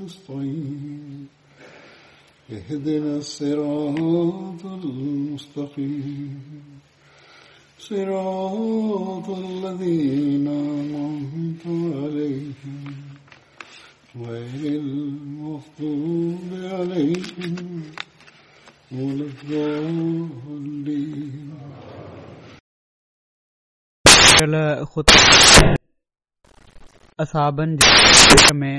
المستقيم اهدنا الصراط المستقيم صراط الذين أنعمت عليهم غير المغضوب عليهم ولا الضالين असाबनि जे विच में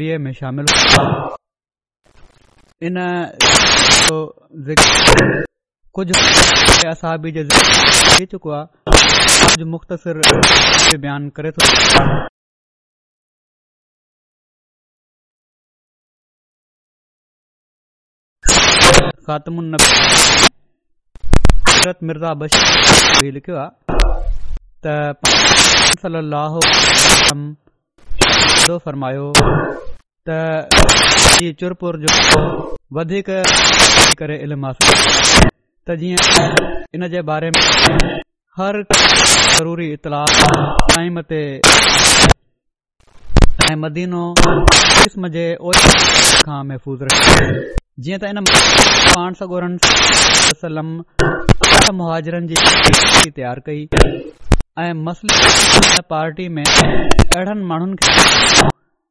نبی میں شامل ہو ان کچھ اصحابی جو ذکر چکا کچھ مختصر بیان کرے تو خاتم النبی حضرت مرزا بشیر لکھو تو صلی اللہ علیہ وسلم فرمایو तुर पुर जो त जीअं इन जे बारे में हर ज़रूरी इतलाफ़ो महफ़ूज़ रखियो जीअं तहाजरनि जी तयारु कई ऐं पार्टी में अहिड़नि माण्हुनि खे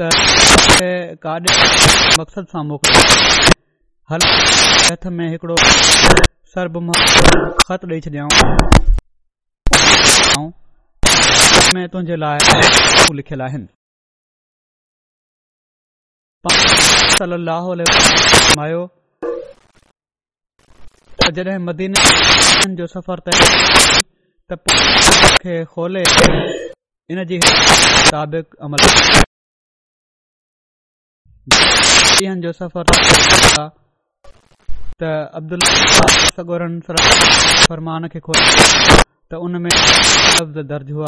त काॾे मक़सद सां मोकिलियो हल हथ में हिकड़ो सरब ख़त ॾेई छॾियाऊं में तुंहिंजे लाइ लिखियल आहिनि सलाह मायो जॾहिं जो सफ़र तइ खोले इन जी ताबिक़ अमल ॾींहनि जो सफ़र त अब्दुल सगोरन फरमान खे खोल त उन में लफ़्ज़ दर्ज हुआ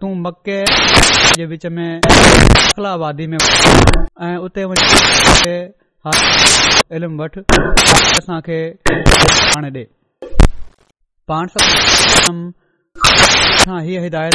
तूं मके जे विच में अखला वादी में ऐं उते इल्म वठि असांखे पाण ॾे पाण सां हीअ हिदायत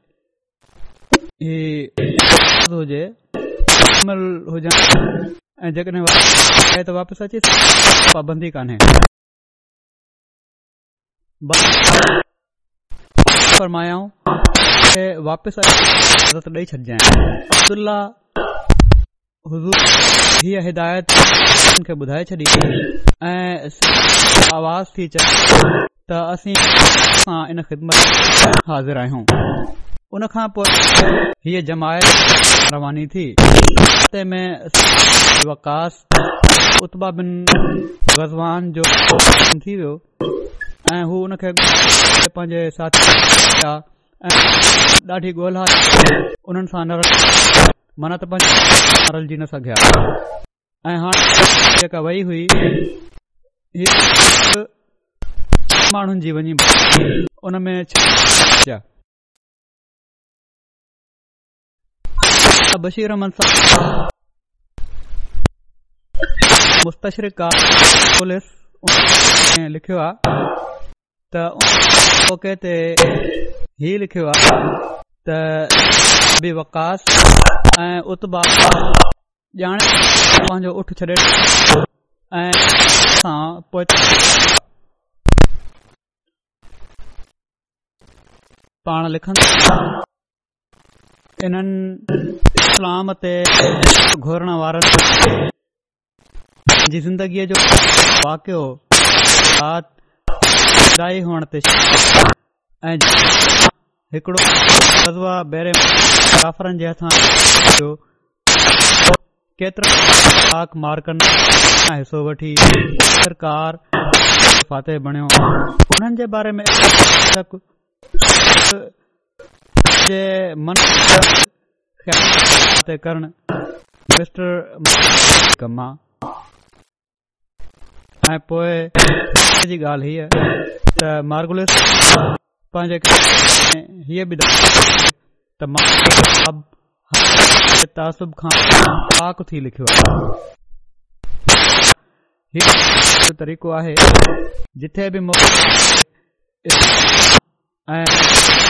ऐं जेकॾहिं पाबंदी कान्हे हिदायत ऐं आवाज़ थी अचां त असीं हाज़िर आहियूं उन खां पोइ हीअ जमायती ऐं हू हुनखे पंहिंजे साथी गोला उन्हनि सां मनत परलजी न सघिया ऐं जेका वई हुई माण्हुनि जी वञी बशीर आहे लिखियो आहे तौके ते ई लिखियो आहे त उन لکھن इन्हनि सलाम ते घुरण वारनि जी ज़िंदगीअ जो वाकियो हिकिड़ो हिसो वठी सरकार फ़ातेह बणियो हुननि जे बारे में من کي خيال ته ڪرڻ ميستر کما آهي پوي جي ڳالهه آهي ته مارگوليس پنهنجي هي به ته ماء اب تاسب خان پاک تي لکيو هي طريقو آهي جتي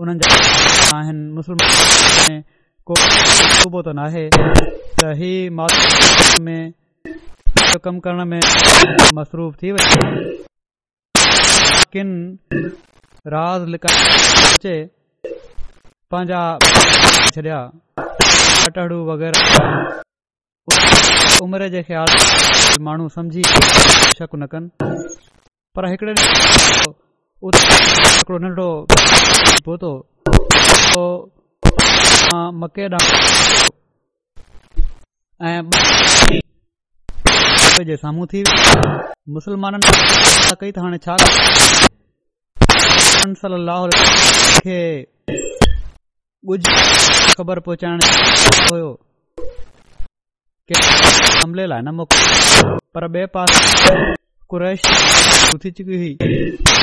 उन्हनि जा आहिनि मुसलमान में कोबो त न त ही मातृष्ट में कमु करण में मसरूफ़ थी वञे किन राज़ अचे पंहिंजा छॾिया वग़ैरह उमिरि जे ख़्याल माण्हू समझी शक न कनि पर नंढो ख़बर पहुचाइण पर थी चुकी हुई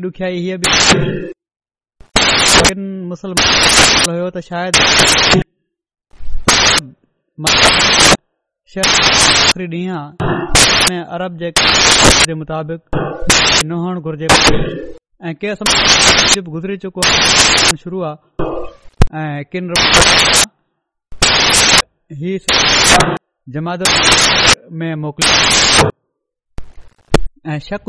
काई ॾुखियाई हीअ बि हुयो त शायदि ॾींहं में अरब जे मुताबिक़ नुहणु घुर्जे ऐं गुज़री चुको शुरू आहे ऐं में मोकिलियो ऐं शक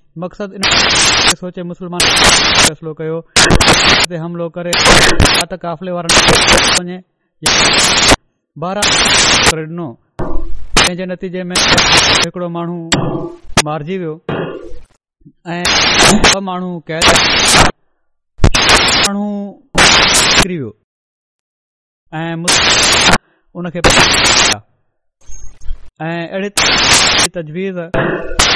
नतीजे में हिकिड़ो माण्हू मारिजी वियो ऐं ॿ माण्हू ऐं अहिड़े तजवीज़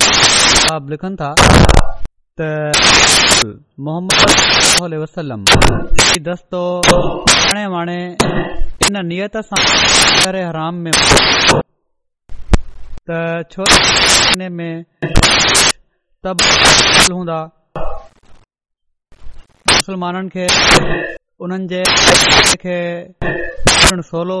दस्तो वाणे इन नियत सां त छो हिन में मुसलमाननि खे उन्हनि जे पिणु सवलो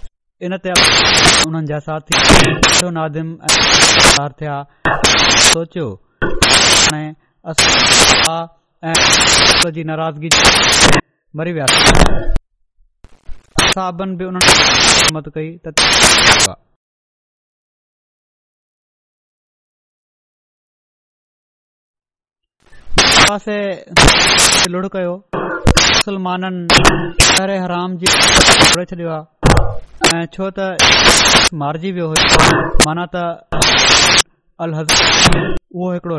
इन ते उन्हनि जा साथी सो नादिम ऐं थिया सोचियो हाणे असां जी नाराज़गी मरी विया साबन बि उन्हनि कई त पासे लुड़ कयो मुसलमाननि हरे हराम जी छॾियो आहे छो त मारिजी वियो हुयो माना त उहो हिकिड़ो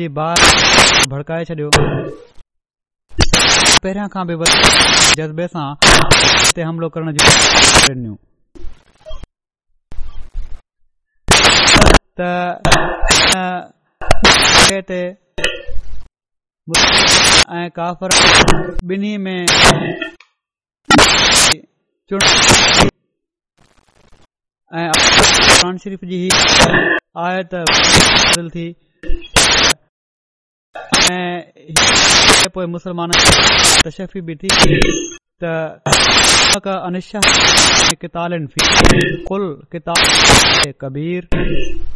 जी बार भड़काए छॾियो पहिरियां खां बि जज़्बे सां हमिलो करण जी मौके ते काफ़र told में unfajats, शरीफ़ जी David, Sariabil Zheali, warns asafr منции Rican David Takal aynha, Suhkath aynh aynhae, mahafarsk tshariari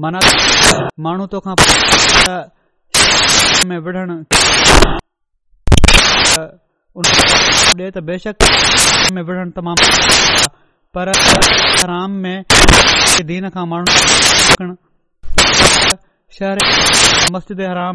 माना माण्हू तोखा बेशक शहर मस्तिदराम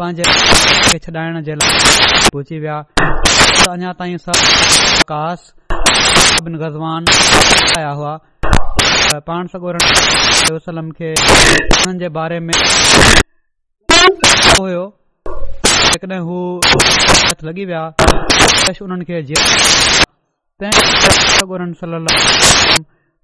पंहिंजे खे छॾाइण जे लाइ पहुची विया अञा ताईं गज़वान आया हुआ त पाण सॻो खे जे बारे में हुयो जेकॾहिं हू लॻी विया उन्हनि खे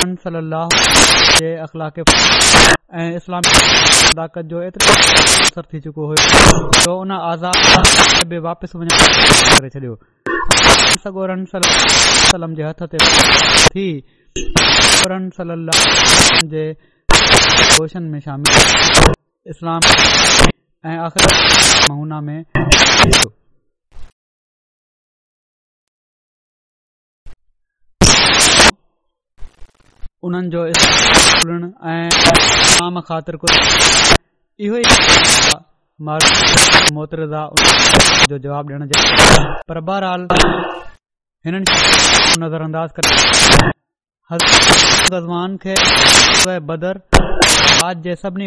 ऐं चुको हुयो जो उन आज़ादु करे छॾियो इस्लाम ऐं उन्हनि जो इहो थियण जी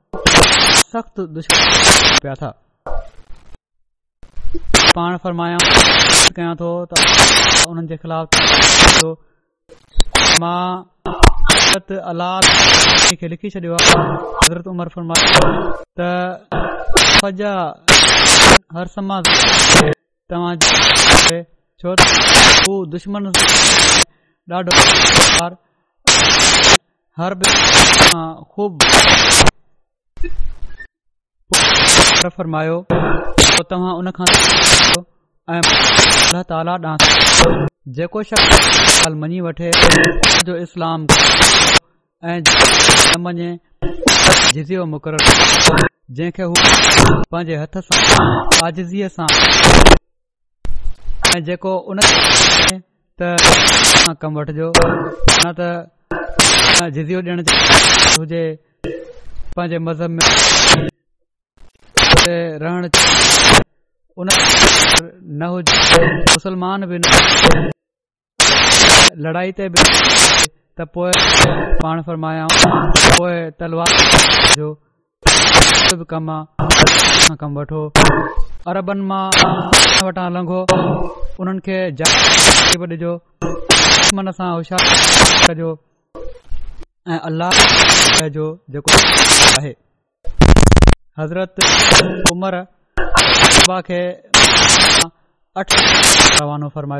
सख़्तु दुश्मन पिया था पाण फरमाया कयां थो त सॼा तव्हां दुश्मन ॾाढो सफ़रमायो पोइ तव्हां जेको जो इस्लाम जंहिंखे हू पंहिंजे हथ सां आजीअ सां हुजे पंहिंजे मज़हब में ते रहण उन न हुजे मुसलमान बि न लड़ाई ते बि त पोइ पाण फरमायाऊं पोइ तलवार जो बि कमु कमु आहे वठो अरबनि मां वटां लंघो उन्हनि खे ॾिजो मन सां कजो ऐं अलाह जो जेको आहे حضرت حضرت عمر کے کے اٹھ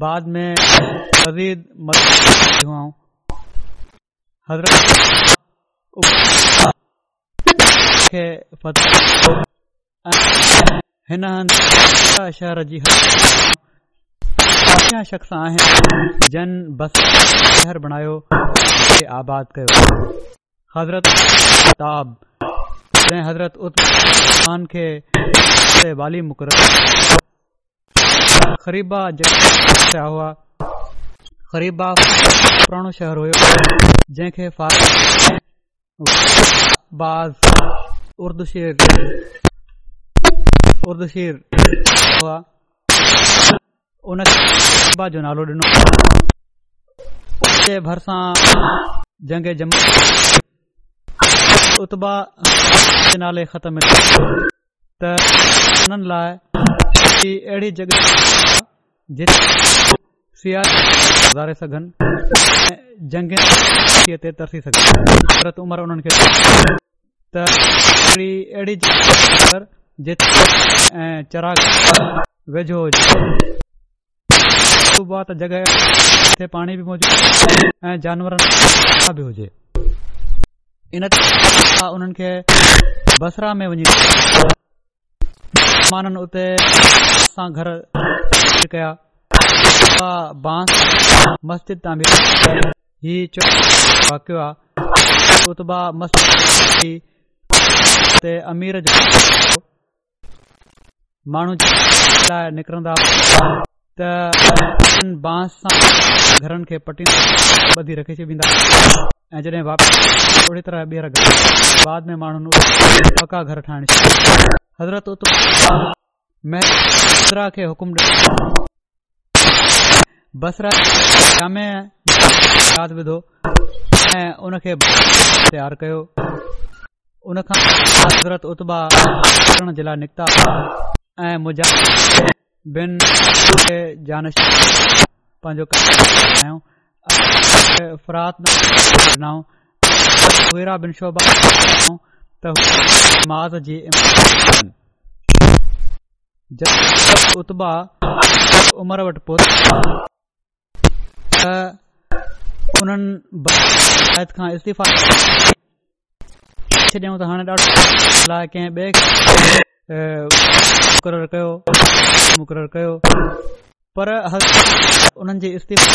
بعد میں مزید مدد ہوا ہوں فتح ہن حضرمرہ فرما دعا شخص ہیں حضرت تاب जॾहिं हज़रत उतमान खे वाली मुक़र ख़रीबा जेका हुआ ख़रीबा पुराणो शहर हुयो जंहिंखे उर्दशीर उर्दशीर हुआ जो नालो ॾिनो भरिसां जंग जमा उता नाले ख़तमु त उन्हनि लाइ जॻह सुधारे सघनि खे चराग वेझो हुजे जॻह ते पाणी बि हुजे ऐं जानवरनि बि हुजे इन उन्हनि खे बसरा में वञी कया मस्जिद तांजिद माण्हू निकिरंदा त बांस सां घरनि खे पटी ॿधी रखी छॾींदा ऐं जॾहिं वापसि ओड़ी तरह बाद में माण्हुनि पका घर ठाहिण खे तयारु कयो हुन खां निकिता ऐं پر उन्हनि जी इस्तीफ़ा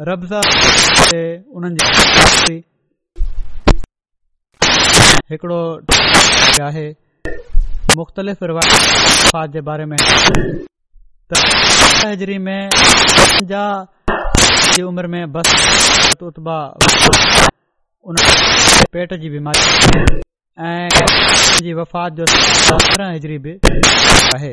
हिकिड़ो आहे मुख़्तलिफ़ जे बारे में उमिरि में उतबा पेट जी बीमारी ऐं वफ़ात जो बि आहे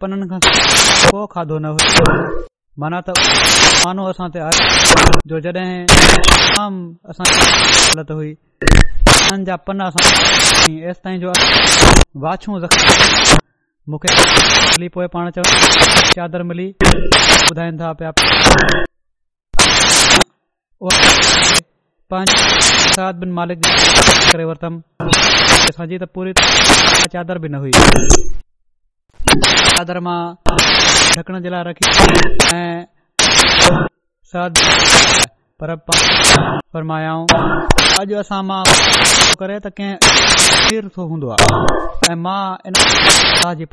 पननि खां पोइ खाधो न हुयो माना त मानो असां ते आयात हुई उन्हनि जा पन असां ऐसि ताईं जो मूंखे पाण चओ चादरु मिली ॿुधाइनि था पिया चादर बि न हुई रखी पर अॼु असां मां करे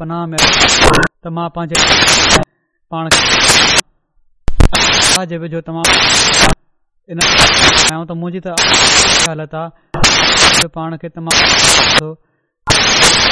पनाह में त मां पंहिंजे पाण विझो तमामु चाहियां मुंहिंजी त हालत आहे पाण खे तमामु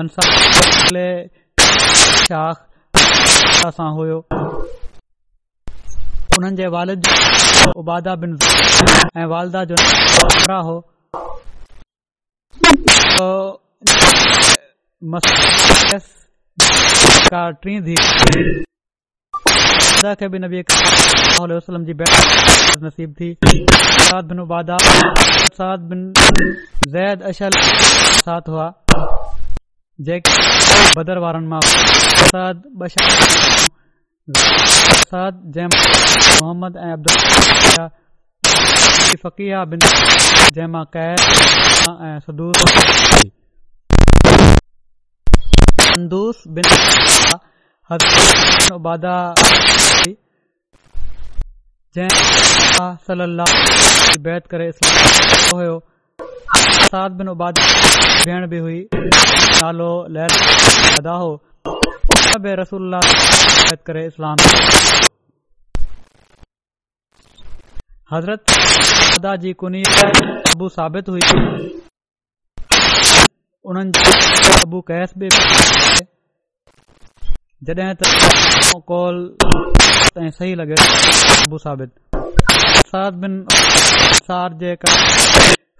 ان صاحب پہلے شاخ سا هو انن جي والد عبادہ بن اء والد جو پڙه هو مس کا 30 ڌي خدا ڪي بن بيڪ الله عليه وسلم جي بيٺ نصیب ٿي رات بن جیکھ بدر وارن ما صاد بشاد صاد جم محمد عبداللہ فقیہ بن جما قیر سدور بندوس بن حادی نو بادا جہ صلی اللہ عبادت کرے اسلام ہوے سعد بن ابادہ بہن بھی ہوئی سالو لائق زیادہ ہو ابے رسول اللہ صلی اللہ علیہ حضرت صدا جی کو ابو ثابت ہوئی انہاں جو ابو قیس بے جڑا کول صحیح لگے ابو ثابت سعد بن سار جے کا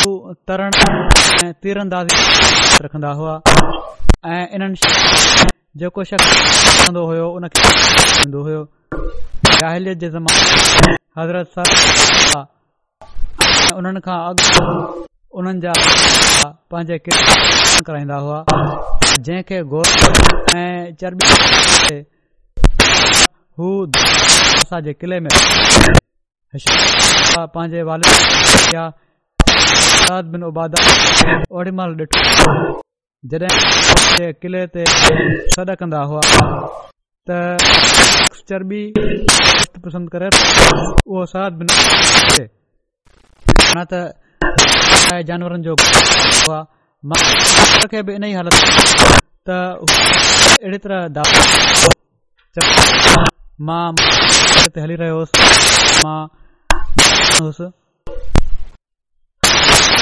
जेको शख्स जे हज़रता पंहिंजे किले कराईंदा हुआ जंहिंखे ऐं चरमी असांजे पंहिंजे بن پسند साथा ओड़ी महिल ॾिठो किले ते सॾ कंदा हुआ ماں चर्बी करे जानवरनि जो ماں मां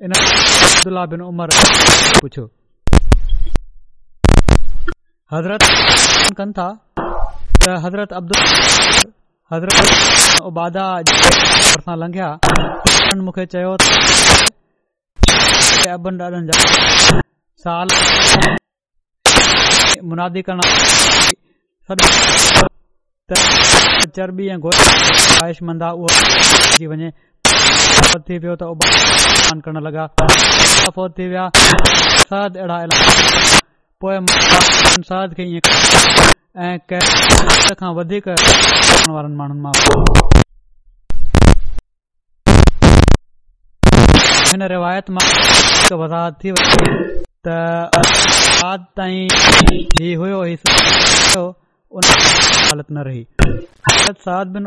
हज़रत कनि था त हज़रतु चयो मुनादी ख़्वाहिश मंद आहे उहो वञे خلافت تھی ویو تو اعلان کرنا لگا خلافت تھی ویا سعد اڑا اعلان پوئے مان سعد کے یہ کہ کا ودیک کرن وارن مانن ما ہن روایت ما ایک وضاحت تھی وے تا سعد تائیں ہی ہوئے ہوئے سو ان حالت نہ رہی حضرت بن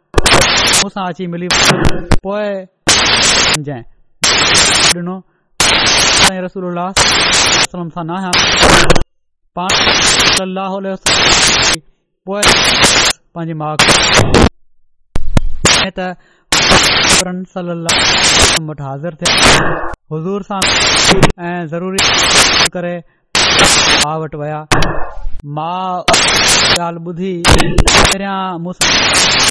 limiti अची मिली पोइ ॾिनो रसूल सां न आहियां पाण सलाह पोइ पंहिंजी माउ suni suni suni suni suni suni suni suni suni suni suni suni suni suni suni suni suni suni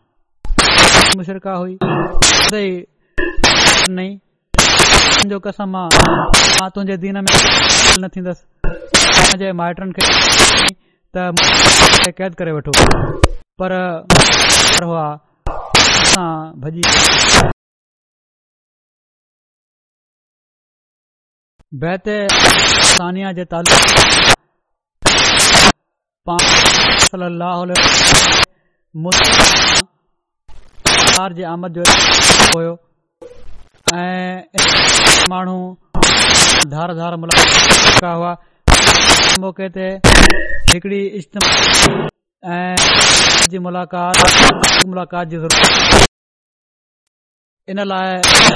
मक्का मुशरका हुई नहीं जो कसम मां तुंहिंजे दीन में न थींदसि पंहिंजे क़ैद करे वठो पर हुआ भॼी बैत सानिया जे तालु पा सलाह मुस्लिम हुयो ऐं माण्हू धार मुलाक़ा हुआ मौक़े ते हिकिड़ी ऐं इन लाइ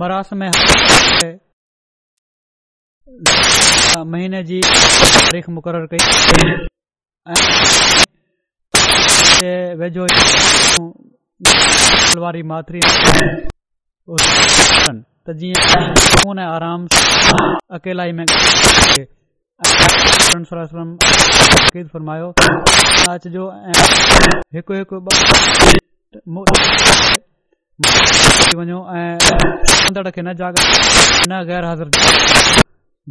मरास में महीने जी तारीख़ मुक़ररु कई वेझो वारी माथरी त आराम सां में फरमायो अचिजो हाज़िर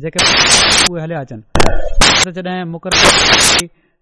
जेके उहे हलिया अचनि मुक़र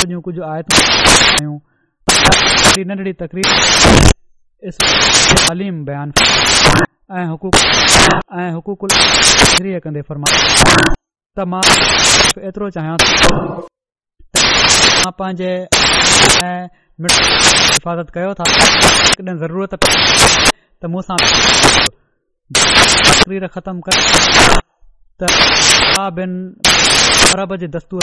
अॼु कुझु आहे त मां एतिरो चाहियां थो पंहिंजे मिट हित कयो था ज़रूरत त मूं सां ख़तमु दस्तूर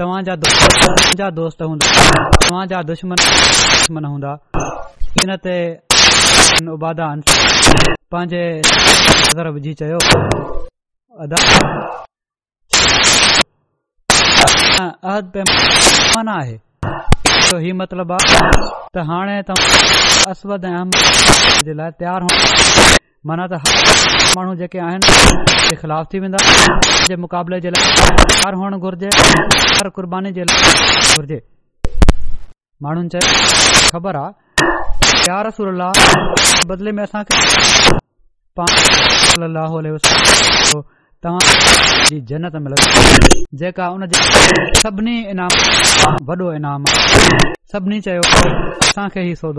तव्हांजा दोस्त हूंदा तव्हांजा दुश्मन दुश्मन हूंदा हिन ते तेबादा पंहिंजे नज़र विझी चयो आहे त हीउ मतिलबु आहे त हाणे तव्हां असद ऐं अहमद जे लाइ तयारु हूं माना त माण्हू जेके आहिनि मुक़ाबले जे लाइ माण्हुनि चयो ख़बर आहे सभिनी आहे सभिनी चयो असांखे ई सौदो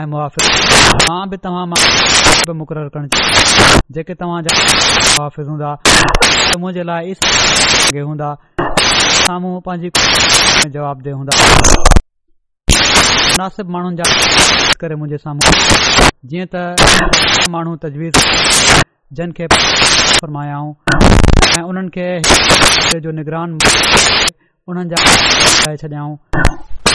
ऐं मुआिज़ बि तव्हां मुक़ररु करणु चाहियां जेके तव्हांजा मुआफ़िज़ हूंदा हूंदा पंहिंजी जवाबदेह हूंदा माण्हुनि जा करे मुंहिंजे साम्हूं जीअं त माण्हू तजवीज़ जंहिंखे फरमायाऊं ऐं उन्हनि खे निगरान ठाहे छॾियाऊं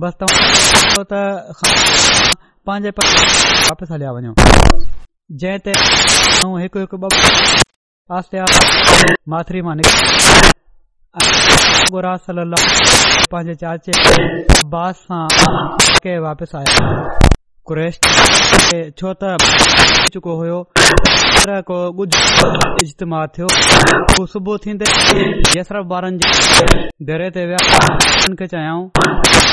बस तव्हां पंहिंजे पक हलिया वञो जंहिं ते आस्ते आस्ते माथिरी मां निकिता पंहिंजे चाचे बास सां वापसि आयो छो त इजतमा थियो सुबुह थींदे यसरफ़ ॿारनि डेरे ते विया चयाऊं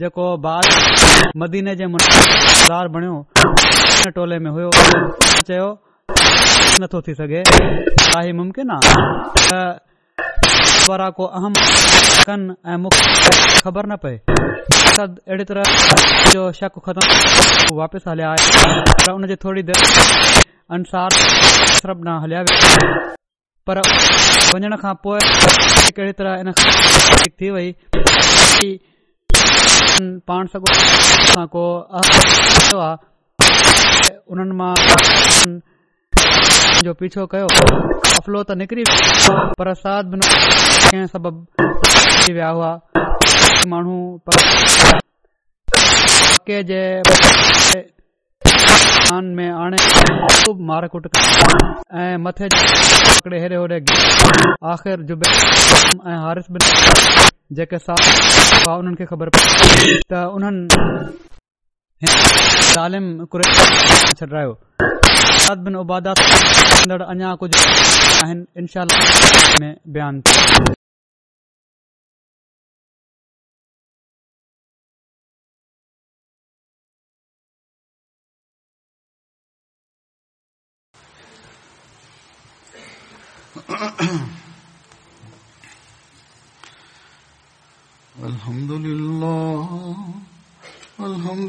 जेको बाल मदीने जे बणियो चयो नथो थी सघे काई मुमकिन आहे ख़बर न पए अहिड़ी तरह जो शक ख़तमु वापसि हलिया आहे त उनजी थोरी देरि पर वञण खां पोइ कहिड़ी तरह इन ठीकु थी वई पाण सग्हे मां पीछो कयो अफ़लो त निकिरी पर बिन बि सबब माण्हू जे कान में आणे ख़ूब मार कुट ऐं मथे हिकड़े हेड़े होड़े आख़िर जुबे ऐं हारिस बि जेके साफ़ उन्हनि खे ख़बर पई त उन्हनि छॾायो بن عبادت اندر انیا کچھ انشاءاللہ میں بیان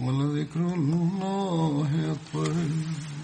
ولذكر الله أكبر